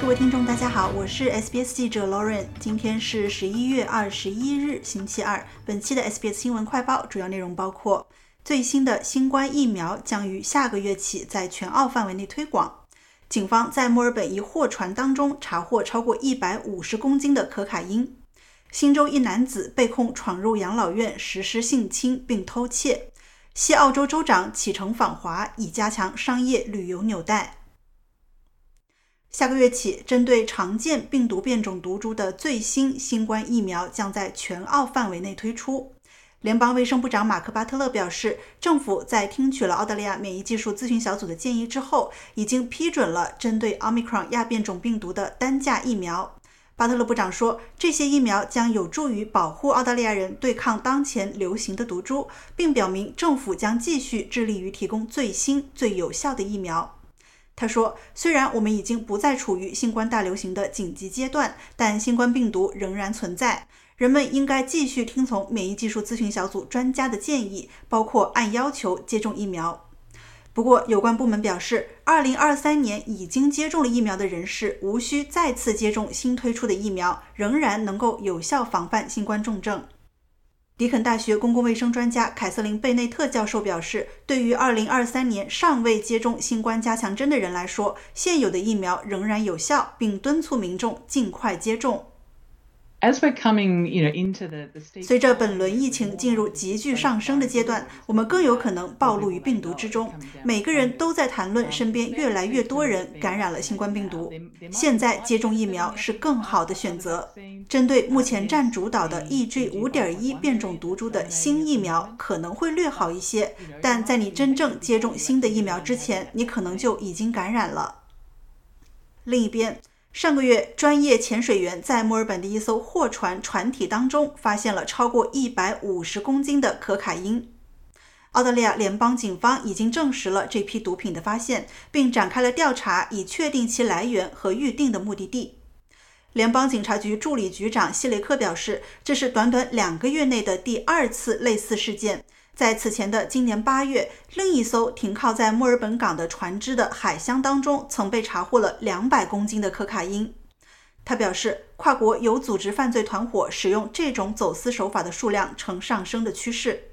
各位听众，大家好，我是 SBS 记者 Lauren。今天是十一月二十一日，星期二。本期的 SBS 新闻快报主要内容包括：最新的新冠疫苗将于下个月起在全澳范围内推广；警方在墨尔本一货船当中查获超过一百五十公斤的可卡因；新州一男子被控闯入养老院实施性侵并偷窃；西澳洲州长启程访华，以加强商业旅游纽带。下个月起，针对常见病毒变种毒株的最新新冠疫苗将在全澳范围内推出。联邦卫生部长马克·巴特勒表示，政府在听取了澳大利亚免疫技术咨询小组的建议之后，已经批准了针对奥密克戎亚变种病毒的单价疫苗。巴特勒部长说，这些疫苗将有助于保护澳大利亚人对抗当前流行的毒株，并表明政府将继续致力于提供最新、最有效的疫苗。他说：“虽然我们已经不再处于新冠大流行的紧急阶段，但新冠病毒仍然存在。人们应该继续听从免疫技术咨询小组专家的建议，包括按要求接种疫苗。不过，有关部门表示，2023年已经接种了疫苗的人士无需再次接种新推出的疫苗，仍然能够有效防范新冠重症。”迪肯大学公共卫生专家凯瑟琳·贝内特教授表示，对于2023年尚未接种新冠加强针的人来说，现有的疫苗仍然有效，并敦促民众尽快接种。随着本轮疫情进入急剧上升的阶段，我们更有可能暴露于病毒之中。每个人都在谈论身边越来越多人感染了新冠病毒。现在接种疫苗是更好的选择。针对目前占主导的 EG5.1 变种毒株的新疫苗可能会略好一些，但在你真正接种新的疫苗之前，你可能就已经感染了。另一边。上个月，专业潜水员在墨尔本的一艘货船船体当中发现了超过一百五十公斤的可卡因。澳大利亚联邦警方已经证实了这批毒品的发现，并展开了调查，以确定其来源和预定的目的地。联邦警察局助理局长希雷克表示，这是短短两个月内的第二次类似事件。在此前的今年八月，另一艘停靠在墨尔本港的船只的海箱当中，曾被查获了两百公斤的可卡因。他表示，跨国有组织犯罪团伙使用这种走私手法的数量呈上升的趋势。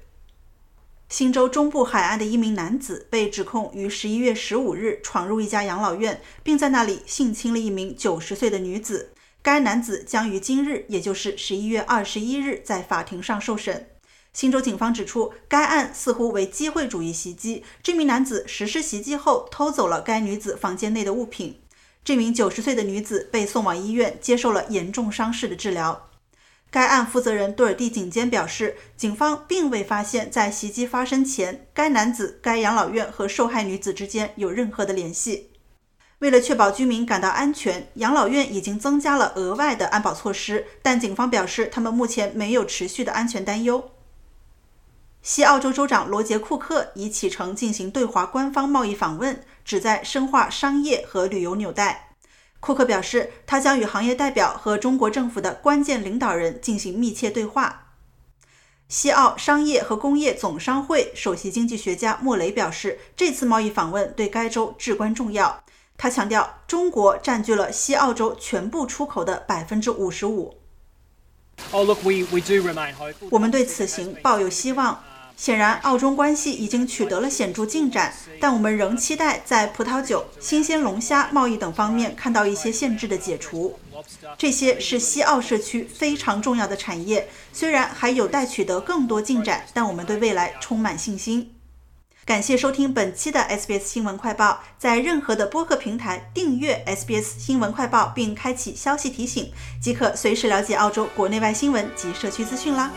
新州中部海岸的一名男子被指控于十一月十五日闯入一家养老院，并在那里性侵了一名九十岁的女子。该男子将于今日，也就是十一月二十一日，在法庭上受审。新州警方指出，该案似乎为机会主义袭击。这名男子实施袭击后，偷走了该女子房间内的物品。这名九十岁的女子被送往医院，接受了严重伤势的治疗。该案负责人杜尔蒂警监表示，警方并未发现，在袭击发生前，该男子、该养老院和受害女子之间有任何的联系。为了确保居民感到安全，养老院已经增加了额外的安保措施，但警方表示，他们目前没有持续的安全担忧。西澳洲州长罗杰·库克已启程进行对华官方贸易访问，旨在深化商业和旅游纽带。库克表示，他将与行业代表和中国政府的关键领导人进行密切对话。西澳商业和工业总商会首席经济学家莫雷表示，这次贸易访问对该州至关重要。他强调，中国占据了西澳洲全部出口的百分之五十五。我们对此行抱有希望。显然，澳中关系已经取得了显著进展，但我们仍期待在葡萄酒、新鲜龙虾贸易等方面看到一些限制的解除。这些是西澳社区非常重要的产业，虽然还有待取得更多进展，但我们对未来充满信心。感谢收听本期的 SBS 新闻快报，在任何的播客平台订阅 SBS 新闻快报并开启消息提醒，即可随时了解澳洲国内外新闻及社区资讯啦。